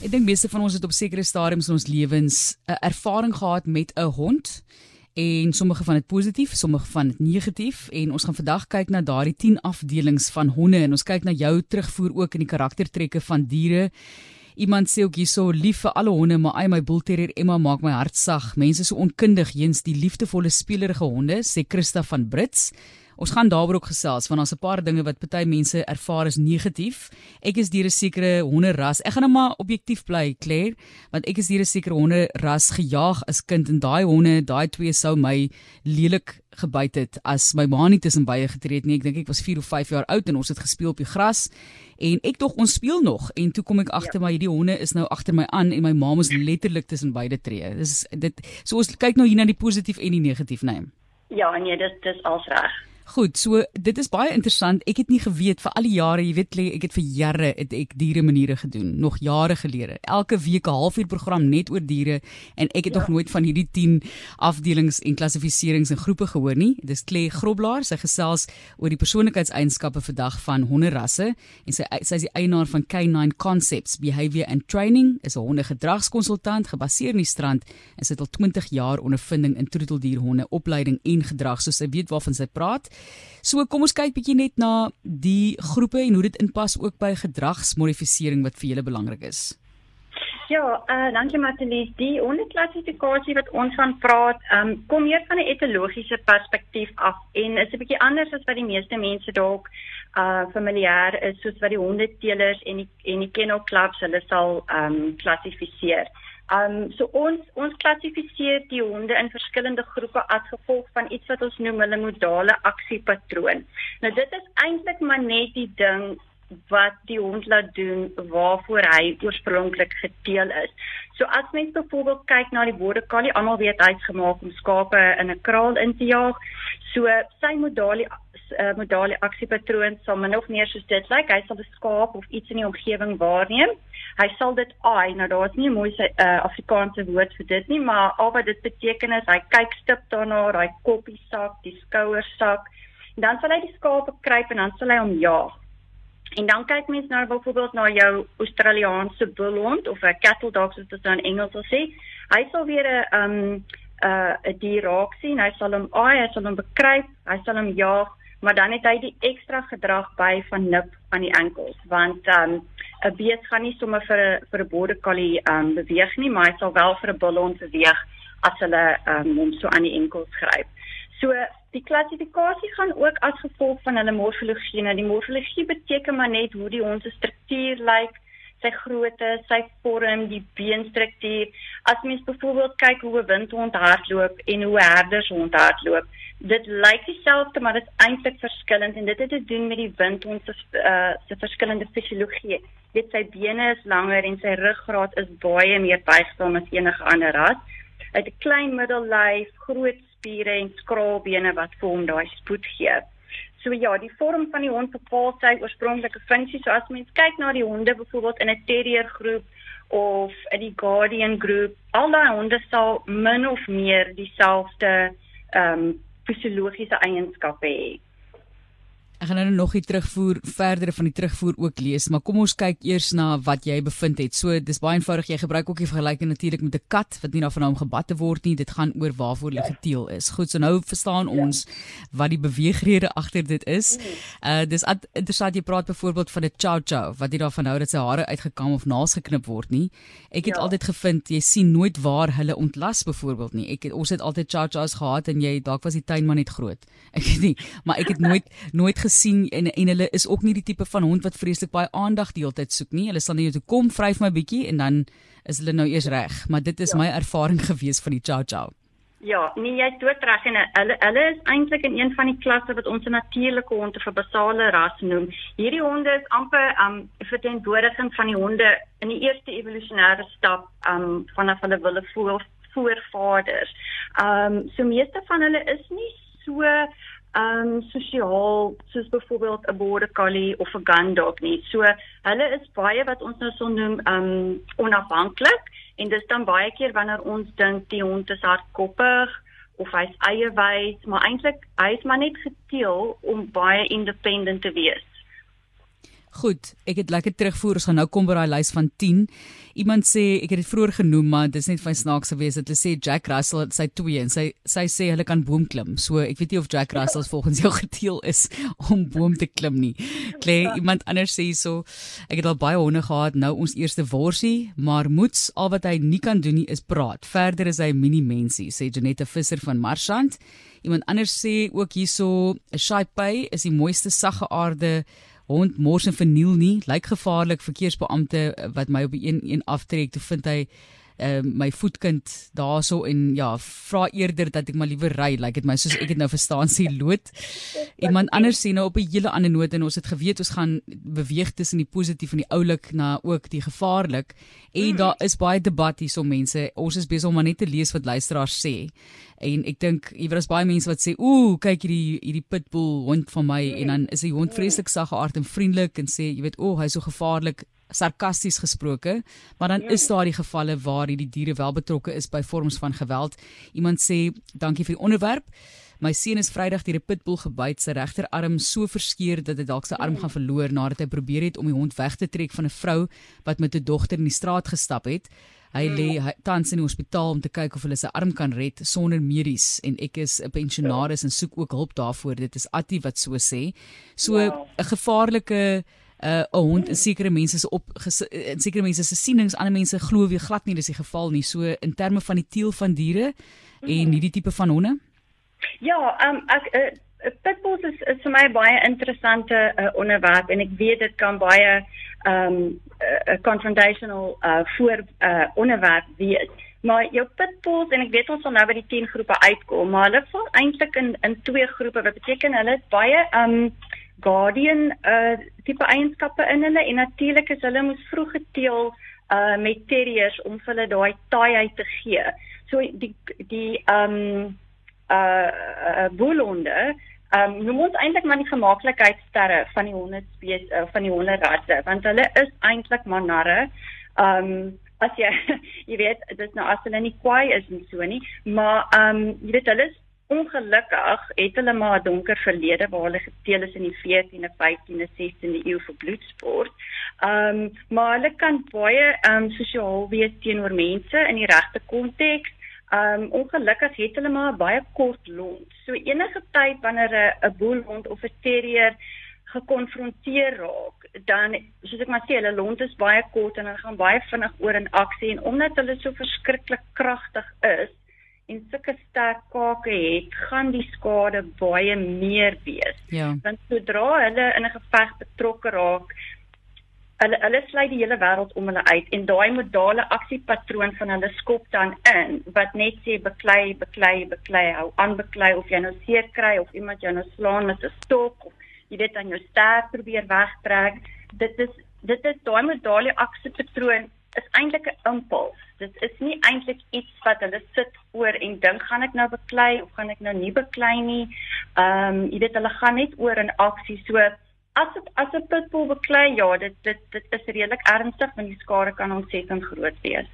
Ek dink meeste van ons het op sekere stadiums in ons lewens 'n ervaring gehad met 'n hond en sommige van dit positief, sommige van dit negatief en ons gaan vandag kyk na daardie 10 afdelings van honde en ons kyk na jou terugvoer ook in die karaktertrekke van diere. Iemand sê ook hierso lief vir alle honde, maar ai my bulterrier Emma maak my hart sag. Mense so onkundig eens die liefdevolle speelerige honde, sê Christa van Brits. Ons gaan daaroor ook gesels want daar's 'n paar dinge wat party mense ervaar as negatief. Ek is deur 'n sekere honderras. Ek gaan nou maar objektief bly, Claire, want ek is deur 'n sekere honderras gejaag as kind en daai honde, daai twee sou my lelik gebyt het as my ma nie tussen baie getree het nie. Ek dink ek was 4 of 5 jaar oud en ons het gespeel op die gras en ek tog ons speel nog en toe kom ek agter ja. my hierdie honde is nou agter my aan en my ma moes letterlik tussen beide tree. Dis dit so ons kyk nou hier na die positief en die negatief, nee. Ja, nee, dis dis als reg. Goed, so dit is baie interessant. Ek het nie geweet vir al die jare, jy weet, ek het vir jare het ek diere maniere gedoen, nog jare gelede. Elke week 'n halfuur program net oor diere en ek het ja. nog nooit van hierdie 10 afdelings en klassifiserings en groepe gehoor nie. Dis Klee Groblaar, sy gesels oor die persoonlikheidseienskappe vandag van honderrasse en sy sy is die eienaar van K9 Concepts Behavior and Training, is 'n hondegedragskonsultant gebaseer in die strand en sy het al 20 jaar ondervinding in troeteldierhonde opleiding en gedrag, so sy weet waarvan sy praat. So kom ons kyk bietjie net na die groepe en hoe dit inpas ook by gedragsmodifisering wat vir julle belangrik is. Ja, eh uh, dankie Matelies. Die onderklassifikasie wat ons van praat, ehm um, kom meer van 'n etologiese perspektief af en is 'n bietjie anders as wat die meeste mense dalk uh familier is soos wat die hondeteelers en die en die kennel clubs hulle sal ehm um, klassifiseer. Um so ons ons klassifiseer die honde in verskillende groepe as gevolg van iets wat ons noem hulle modale aksiepatroon. Nou dit is eintlik maar net die ding wat die hond laat doen waarvoor hy oorspronklik geteel is. So as mens byvoorbeeld kyk na die border collie, almal weet hy's gemaak om skape in 'n kraal in te jaag. So sy modale uh, modale aksiepatroon sal min of meer soos dit lyk. Hy sal 'n skaap of iets in die omgewing waarneem. Hy sal dit aai. Nou daar's nie 'n mooi uh, Afrikaanse woord vir dit nie, maar al wat dit beteken is hy kyk stip daarna, hy koppie sak, die skouers sak. Dan sal hy die skape kruip en dan sal hy hom jaag. En dan kyk mens nou byvoorbeeld na jou Australiese bulhond of 'n cattle dog soos dit nou in Engels sal sê. Hy sal weer 'n um uh 'n dier raak sien. Hy sal hom aai, hy sal hom bekruip, hy sal hom jaag maar dan het hy die ekstra gedrag by van nip aan die enkels want um 'n bees gaan nie sommer vir 'n vir 'n border collie um beweeg nie maar hy sal wel vir 'n bullhond beweeg as hulle um hom so aan die enkels gryp. Klassifikasie gaan ook as gevolg van hulle morfologie. Nou die morfologie beteken maar net hoe die hond se struktuur lyk, sy grootte, sy vorm, die beenstruktuur. As mens byvoorbeeld kyk hoe 'n windhond hardloop en hoe 'n herdershond hardloop, dit lyk dieselfde maar dit is eintlik verskillend en dit het te doen met die wind ons se uh, se verskillende fisiologie. Dit sy bene is langer en sy ruggraat is baie meer buigsaam as enige ander ras. Hy het 'n klein middellyf, groot spiere en skraalbene wat vir hom daai spoed gee. So ja, die vorm van die hond bepaal sy oorspronklike funksie. So as mens kyk na die honde byvoorbeeld in 'n terrier groep of in die guardian groep, al daai honde sal min of meer dieselfde ehm um, fisiologiese eienskappe het. Ek gaan nou nog die terugvoer verder van die terugvoer ook lees, maar kom ons kyk eers na wat jy bevind het. So dis baie eenvoudig, jy gebruik ook die vergelyking natuurlik met 'n kat wat nie na van hom gebatte word nie. Dit gaan oor waarvoor hulle geteel is. Goed, so nou verstaan ja. ons wat die beweegrede agter dit is. Uh dis interessant jy praat byvoorbeeld van 'n chow chow wat jy daarvan hou dat sy hare uitgekam of naels geknip word nie. Ek het ja. altyd gevind jy sien nooit waar hulle ontlas byvoorbeeld nie. Ek het ons het altyd chow chows gehad en jy dalk was die tuin maar net groot. Ek weet nie, maar ek het nooit nooit gesien en en hulle is ook nie die tipe van hond wat vreeslik baie aandag die hele tyd soek nie. Hulle sal net toe kom, vryf my bietjie en dan is hulle nou eers reg. Maar dit is ja. my ervaring gewees van die chow chow. Ja, nee, jy het reg en hulle hulle is eintlik in een van die klasse wat ons 'n natuurlike honde vir basale ras noem. Hierdie honde is amper um verteenwoordiging van die honde in die eerste evolusionêre stap um vanaf hulle wille voor voorvaders. Um so meeste van hulle is nie so um sosiaal soos byvoorbeeld 'n border collie of 'n gun dog nie. So hulle is baie wat ons nou sou noem um onafhanklik en dis dan baie keer wanneer ons dink die hond is hardkoppig of hy's eie wys, maar eintlik hy's maar net geteel om baie independent te wees. Goed, ek het lekker terugvoer. Ons gaan nou kom by daai lys van 10. Iemand sê ek het dit vroeër genoem, maar dis net van snaaks gewees dat hulle sê Jack Russell het sy twee en sy sy sê hulle kan boom klim. So ek weet nie of Jack Russell volgens jou geteel is om boom te klim nie. Klei ja. iemand anders sê so ek het al baie honde gehad, nou ons eerste worsie, maar moets al wat hy nie kan doen nie is praat. Verder is hy 'n mini mensie, sê Janette Visser van Marshand. Iemand anders sê ook hierso 'n Shai Pei is die mooiste sagge aarde hond mors en verniel nie, lyk gevaarlik verkeersbeampte eh, wat my op die een een aftrek toe vind hy uh, my voetkind daarso en ja, vra eerder dat ek maar liewer ry, lyk like dit my soos ek het nou verstaan sê lood. Iemand anders sê nou op 'n hele ander noot en ons het geweet ons gaan beweeg tussen die positief en die oulik na ook die gevaarlik en daar is baie debat hierso mense. Ons is besig om maar net te lees wat luisteraars sê. En ek dink iewers baie mense wat sê, "Ooh, kyk hierdie hierdie pitbull hond van my" en dan is die hond vreeslik saggeaard en vriendelik en sê, jy weet, "O, oh, hy's so gevaarlik." Sarkasties gesproke, maar dan is daar die gevalle waar hierdie diere wel betrokke is by vorms van geweld. Iemand sê, "Dankie vir die onderwerp." My seun is Vrydag deur 'n pitbull gebyt, sy regterarm so verskeur dat hy dalk sy arm gaan verloor nadat hy probeer het om die hond weg te trek van 'n vrou wat met 'n dogter in die straat gestap het. Hy lê tans in die hospitaal om te kyk of hulle sy arm kan red sonder medies en ek is 'n pensionaris en soek ook hulp daarvoor. Dit is Attie wat so sê. So 'n wow. gevaarlike uh, 'n hond in sekere mense se op in sekere mense se sienings, ander mense glo weer glad nie dis die geval nie. So in terme van die teel van diere en mhm. hierdie tipe van honde? Ja, um, ek uh, pitbulls is, is vir my baie interessante uh, onderwerp en ek weet dit kan baie ehm um, 'n uh, confrontational uh voor uh onderwerp wees. Maar jou pitbulls en ek weet ons sal nou by die 10 groepe uitkom, maar hulle val eintlik in in twee groepe wat beteken hulle is baie um guardian uh tipe eienskappe in hulle en natuurlik is hulle moes vroeg geteel uh met terriers om vir hulle daai taaiheid te gee. So die die um uh, uh boelhonde Ehm um, noem ons eintlik maar die gemaklikheidsterre van die honde spees uh, van die honde rasse want hulle is eintlik maar narre. Ehm um, as jy jy weet dis nou as hulle nie kwaai is en so nie, maar ehm um, jy weet hulle is ongelukkig het hulle maar 'n donker verlede waar hulle geteel is in die 14de, 15de, 16de eeu vir bloedsport. Ehm um, maar hulle kan baie ehm um, sosiaal wees teenoor mense in die regte konteks Um ongelukkig het hulle maar baie kort lont. So enige tyd wanneer 'n 'n boelhond of 'n terrier gekonfronteer raak, dan soos ek maar sê, hulle lont is baie kort en hulle gaan baie vinnig oor in aksie en omdat hulle so verskriklik kragtig is en sulke sterk kake het, gaan die skade baie meer wees. Ja. Want sodra hulle in 'n geveg betrokke raak, hulle hulle sluit die hele wêreld om hulle uit en daai modale aksiepatroon van hulle skop dan in wat net sê beklei beklei beklei hou aan beklei of jy nou seer kry of iemand jou nou slaan met 'n stok of jy weet dan jou ster probeer wegtrek dit is dit is daai modale aksiepatroon is eintlik 'n impuls dit is nie eintlik iets wat hulle sit oor en dink gaan ek nou beklei of gaan ek nou nie beklei nie ehm um, jy weet hulle gaan net oor in aksie so as dit as 'n pitbull beklei, ja, dit dit dit is redelik ernstig want die skade kan ontsettend groot wees.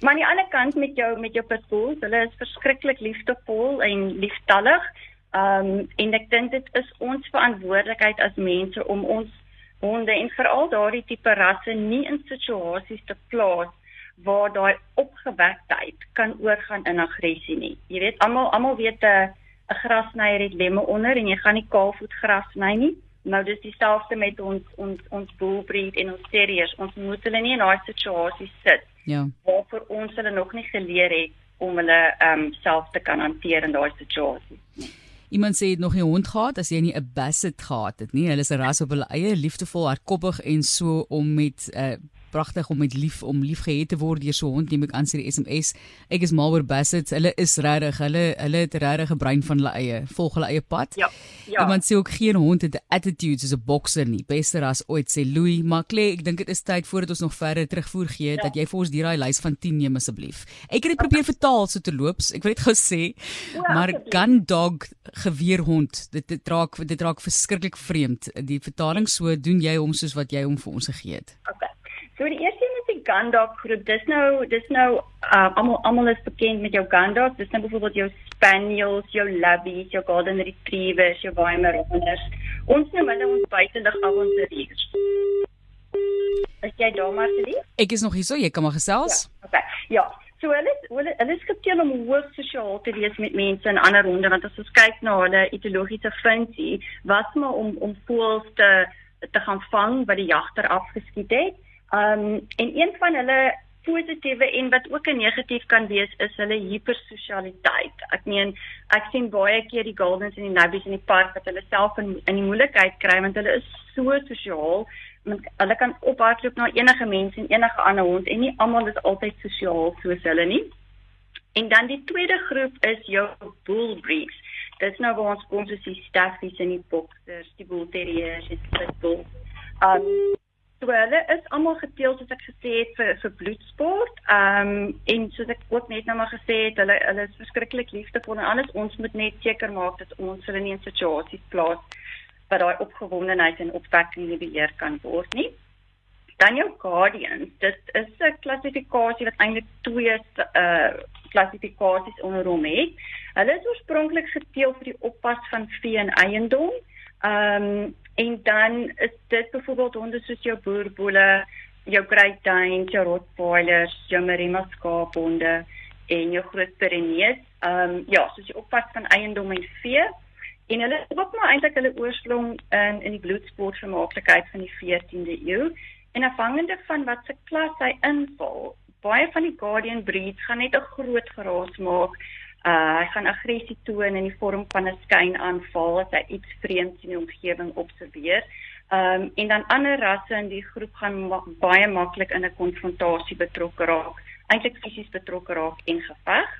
Maar aan die ander kant met jou met jou pitbulls, hulle is verskriklik liefdevol en lieftallig. Um en ek dink dit is ons verantwoordelikheid as mense om ons honde en veral daardie tipe rasse nie in situasies te plaas waar daai opgewektheid kan oorgaan in aggressie nie. Jy weet almal almal weet 'n 'n grasnyer het lemme onder en jy gaan nie kaalvoet gras sny nie. Nou dis dieselfde met ons ons ons bullbreed en ons terriers. Ons moet hulle nie in daai situasie sit. Ja. Waarvoor ons hulle nog nie geleer het om hulle ehm um, self te kan hanteer in daai situasie. Iemand sê dit nog nie hond gehad as jy nie 'n basset gehad het nie. Hulle is 'n ras op hulle eie, liefdevol, hardkoppig en so om met 'n uh, pragtig om met lief om liefgehet te word deur so 'n hond neem ek aan sy SMS. Ek is mal oor bassets. Hulle is regtig, hulle hulle het regtig 'n brein van hulle eie, volg hulle eie pad. Ja. Ja. Iemand sê ook geen hond het 'n attitude soos 'n bokser nie. Bester as ooit sê Louis, maar Klee, ek dink dit is tyd voordat ons nog verder terugvoer gee ja. dat jy vir ons die daai lys van 10 neem asseblief. Ek het dit probeer vertaal so te loops. Ek wil net gou sê, ja, maar gun dog geweerhond, dit dit raak dit raak verskriklik vreemd. Die vertaling so doen jy hom soos wat jy hom vir ons gegee het. Okay. So die eerste een is die Gundog groep. Dis nou dis nou uh, almal almal is bekend met jou Gundog. Dis nou byvoorbeeld jou Spaniels, jou Labbies, jou Golden Retrievers, jou Weimaraner Ons noem hulle ons buitelug avonturiers. Is jy daar Marcelie? Ek is nog hier so, jy kan maar gesels. Ja, okay. Ja. So hulle hulle hulle is geteel om hoogs sosiaal te wees met mense in ander honde want as ons kyk na hulle etiologiese funksie, was maar om om voels te te gaan vang wat die jagter afgeskiet het. Um en een van hulle positiewe en wat ook 'n negatief kan wees is hulle hipersosialiteit. Ek meen ek sien baie keer die Goldens en die Nubbies in die park wat hulle self in in die moeilikheid kry want hulle is so sosiaal hulle kan ophardloop na enige mens en enige ander hond en nie almal is altyd sosiaal soos hulle nie. En dan die tweede groep is jou bull breeds. Dit is nou waar ons kom soos die staffies en die boxers, die bull terriers, die pitbull. Um so hulle is almal geteel soos ek gesê het vir vir bloedsport. Um en soos ek ook net nou maar gesê het, hulle hulle is verskriklik liefdevol en alles ons moet net seker maak dat ons hulle nie in situasies plaas wat daai opgewondenheid en opwekking nie beheer kan word nie. Dan jou guardians, dit is 'n klassifikasie wat eintlik twee uh klassifikasies onder hom het. Hulle is oorspronklik geteel vir die oppas van vee en eiendom. Ehm um, en dan is dit byvoorbeeld honde soos jou boerboele, jou Great Danes, jou Rottweilers, jou Maremma skaaphonde en jou groot Pyrenees. Ehm um, ja, soos die oppas van eiendom en vee. En hulle het ook maar eintlik hulle oorsprong in in die bloedsport vermaaklikheid van die 14de eeu. En afhangende van wat se klas hy inval, baie van die guardian breeds gaan net 'n groot geraas maak. Uh hy gaan aggressie toon in die vorm van 'n skynaanval as hy iets vreemds in die omgewing observeer. Um en dan ander rasse in die groep gaan ma baie maklik in 'n konfrontasie betrokke raak, eintlik fisies betrokke raak en geveg.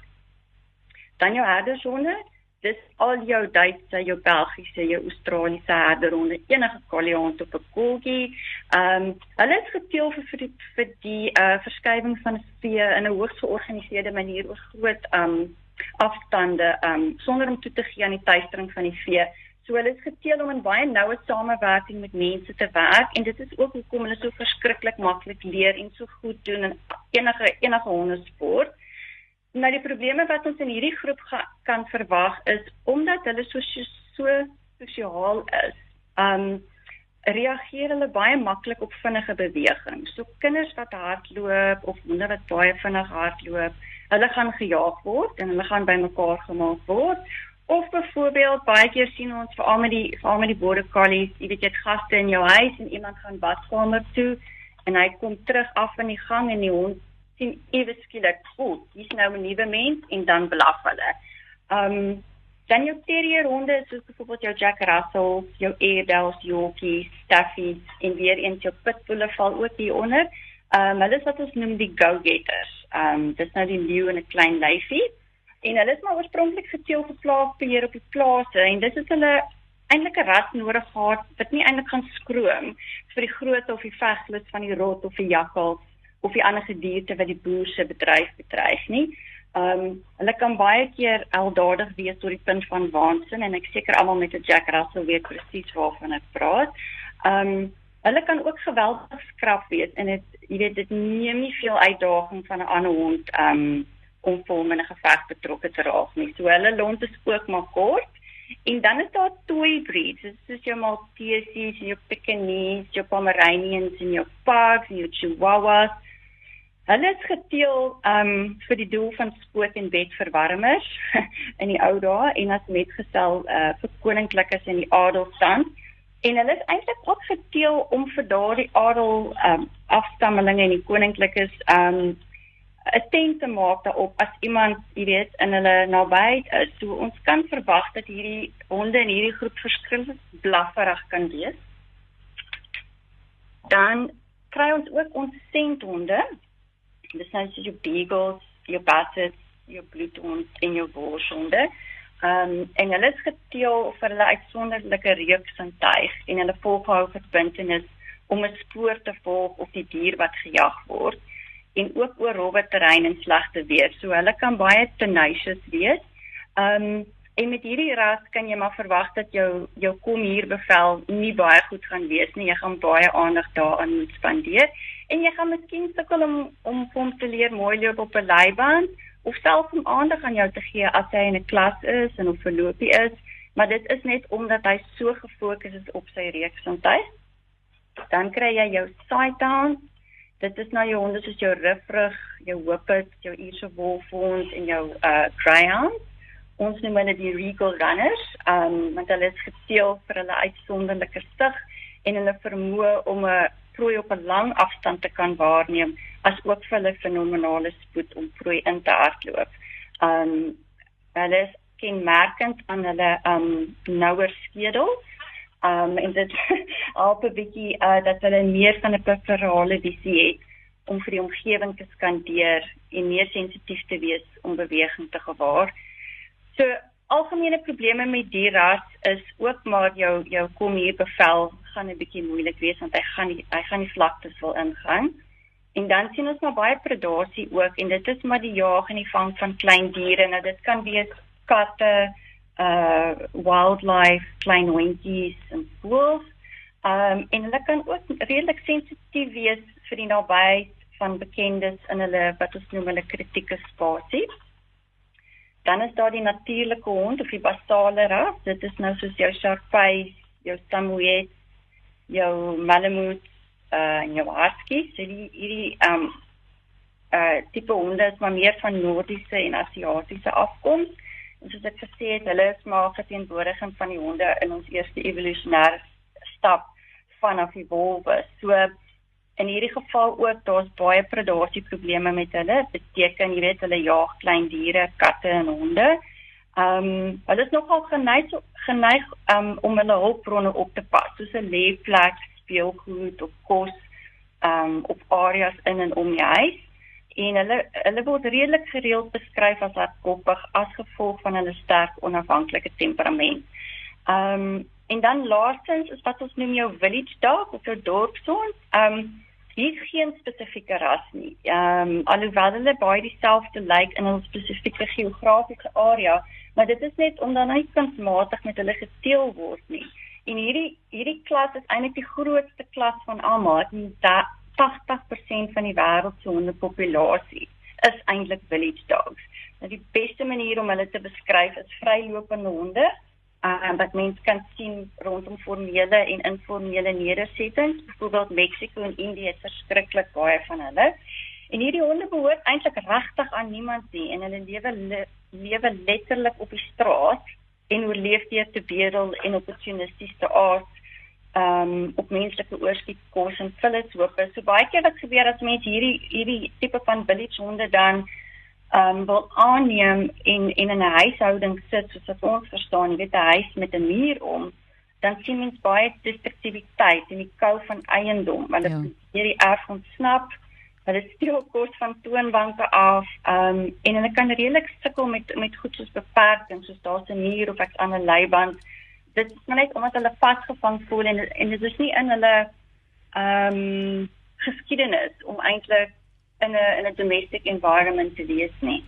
Dan jou herdershonde, dis al jou Duitse, jou Belgiese, jou Australiese herderhonde, enige Kaliant op 'n Corgi. Ehm um, hulle is geteel vir vir die, vir die uh verskywing van vee in 'n hoogs georganiseerde manier oor groot ehm um, afstande um, sonder om toe te gee aan die tuistering van die vee. So hulle is geteel om in baie noue samewerking met mense te werk en dit is ook hoekom hulle so verskriklik maklik leer en so goed doen in enige enige hondesport. Nou die probleme wat ons in hierdie groep kan verwag is omdat hulle so so sosiaal is. Um reageer hulle baie maklik op vinnige beweging. So kinders wat hardloop of honde wat baie vinnig hardloop, hulle gaan gejaag word en hulle gaan bymekaar gemaak word. Of byvoorbeeld baie keer sien ons veral met die veral met die border collies, jy weet jy het gaste in jou huis en iemand gaan badkamer toe en hy kom terug af in die gang en die hond sien ewe skielik goed, hier's nou 'n nuwe mens en dan blaf hulle. Um dan jou terrier honde soos byvoorbeeld jou Jack Russells, jou Airedales, Yorkies, Staffies en weer eens jou Pitbull val ook hier onder. Um hulle is wat ons noem die go-getters. Um dis nou die leeu en 'n klein lyfie. En hulle is maar oorspronklik geteel vir plaasbeheer op die plase en dit is hulle eintlik 'n rat nodig gehad wat nie eintlik gaan skroom vir die grootte of die vegslus van die rot of die jakkals of die ander gedierte wat die boer se bedryf bedreig nie. Um hulle kan baie keer aldadig wees tot die punt van waansin en ek seker almal met 'n Jack Russell weet presies waarvan ek praat. Um hulle kan ook geweldig skrap wees en dit jy weet dit neem nie veel uitdaging van 'n ander hond um om vir 'n geveg betrokke te raak nie. So hulle lont is ook maar kort. En dan is daar toy breeds, soos jou Maltese, jou Pekingese, jou Pomeranians en jou Pugs en jou Chihuahuas. Hulle is geteel um vir die doel van spoot en bedverwarmers in die ou dae en as metgesel uh vir koninklikes in die adelstand. En hulle is eintlik ook geteel om vir daardie adel um afstammelinge en die koninklikes um 'n tent te maak daarop as iemand, jy weet, in hulle nabyheid is. So ons kan verwag dat hierdie honde in hierdie groep verskillend blafferig kan wees. Dan kry ons ook ons senthonde dis nou soos jou beagles, jou bassets, jou bloedhond en jou worshonde. Ehm um, en hulle is geteel vir hulle uitsonderlike reeks en tuig en hulle volhou verbintenis om 'n spoor te volg op die dier wat gejag word en ook oor rowwe terrein en slegte weer. So hulle kan baie tenacious wees. Ehm um, en met hierdie ras kan jy maar verwag dat jou jou kom hier bevel nie baie goed gaan wees nie. Jy gaan baie aandag daaraan moet spandeer en jy gaan miskien sukkel om om hom te leer mooi loop op 'n leiband of selfs om aandag aan jou te gee as hy in 'n klas is en of verloopie is maar dit is net omdat hy so gefokus is op sy reukgesondheid. Dan kry jy jou sightdowns. Dit is nou jou honde soos jou riffrig, jou whippet, jou Irish wolfhound en jou uh greyhound. Ons noem hulle die regal runners, um want hulle is gesteel vir hulle uitsonderlike stig en hulle vermoë om 'n prooi op 'n lang afstand te kan waarneem, asook vir hulle fenomenale spoed om prooi in te hardloop. Um hulle is kenmerkend aan hulle um nouer skedels. Um en dit help 'n bietjie uh dat hulle meer van 'n peripherale visie het om vir die omgewing te skandeer en meer sensitief te wees om beweging te gewaar. So algemene probleme met die ras is ook maar jou jou kom hier bevel gaan 'n bietjie moeilik wees want hy gaan nie, hy gaan nie vlaktes wil ingaan. En dan sien ons maar baie predasie ook en dit is maar die jag en die vang van klein diere. Nou dit kan wees katte, uh wildlife, klein hondjies en voëls. Um en hulle kan ook redelik sensitief wees vir die nabyheid van bekendes in hulle wat ons noem hulle kritieke spasie. Dan is daar die natuurlike hond of die basale ras. Dit is nou soos jou Sharpei, jou Samoyed, jou Malamute, uh en jou Husky. So die hierdie um uh tipe honde is maar meer van Noordiese en Asiatiese afkoms. En soos ek gesê het, hulle is maar verteenwoordiging van die honde in ons eerste evolusionêre stap vanaf die wolwe. So in hierdie geval ook daar's baie predasie probleme met hulle. Dit beteken jy weet hulle jag klein diere, katte en honde. Ehm um, hulle is nogal geneig geneig um, om hulle hulpbronne op te pas, soos 'n lêplek, speelgoed of kos ehm um, op areas in en om die huis en hulle hulle word redelik gereeld beskryf as hardkoppig as gevolg van hulle sterk onafhanklike temperament. Ehm um, en dan laastens is wat ons noem jou village dog of jou dorpshond. Ehm um, hier is geen spesifieke ras nie. Ehm um, alhoewel hulle baie dieselfde lyk in 'n spesifieke geografiese area, maar dit is net omdat hy kunsmatig met hulle gesteel word nie. En hierdie hierdie klas is eintlik die grootste klas van almal. Dit 80% van die wêreld se hondepopulasie is eintlik village dogs. Nou die beste manier om hulle te beskryf is vrylopende honde. Uh wat mense kan sien rondom formele en informele nedersettings, byvoorbeeld Mexico en Indië het verskriklik baie van hulle. En hierdie honde behoort eintlik regtig aan niemand nie en hulle lewe lewe letterlik op die straat en oorleef deur te bedel en opportunisties te aard um, op menslike oorskiet kos en vullis hoop. So baie keer wat gebeur as mense hierdie hierdie tipe van village honde dan um, wil aanneem en en in 'n huishouding sit soos wat ons verstaan, jy weet 'n huis met 'n muur om, dan sien mens baie destruktiwiteit in die kou van eiendom, want dit ja. hierdie erf ontsnap Hulle steel kos van toonbanke af, ehm um, en hulle kan redelik sukkel met met goed soos beperking, soos daar's 'n muur of ek's aan 'n leiband dit is net omdat hulle vasgevang voel en en dit is nie in hulle ehm um, geskiedenis om eintlik in 'n in 'n domestic environment te wees nie.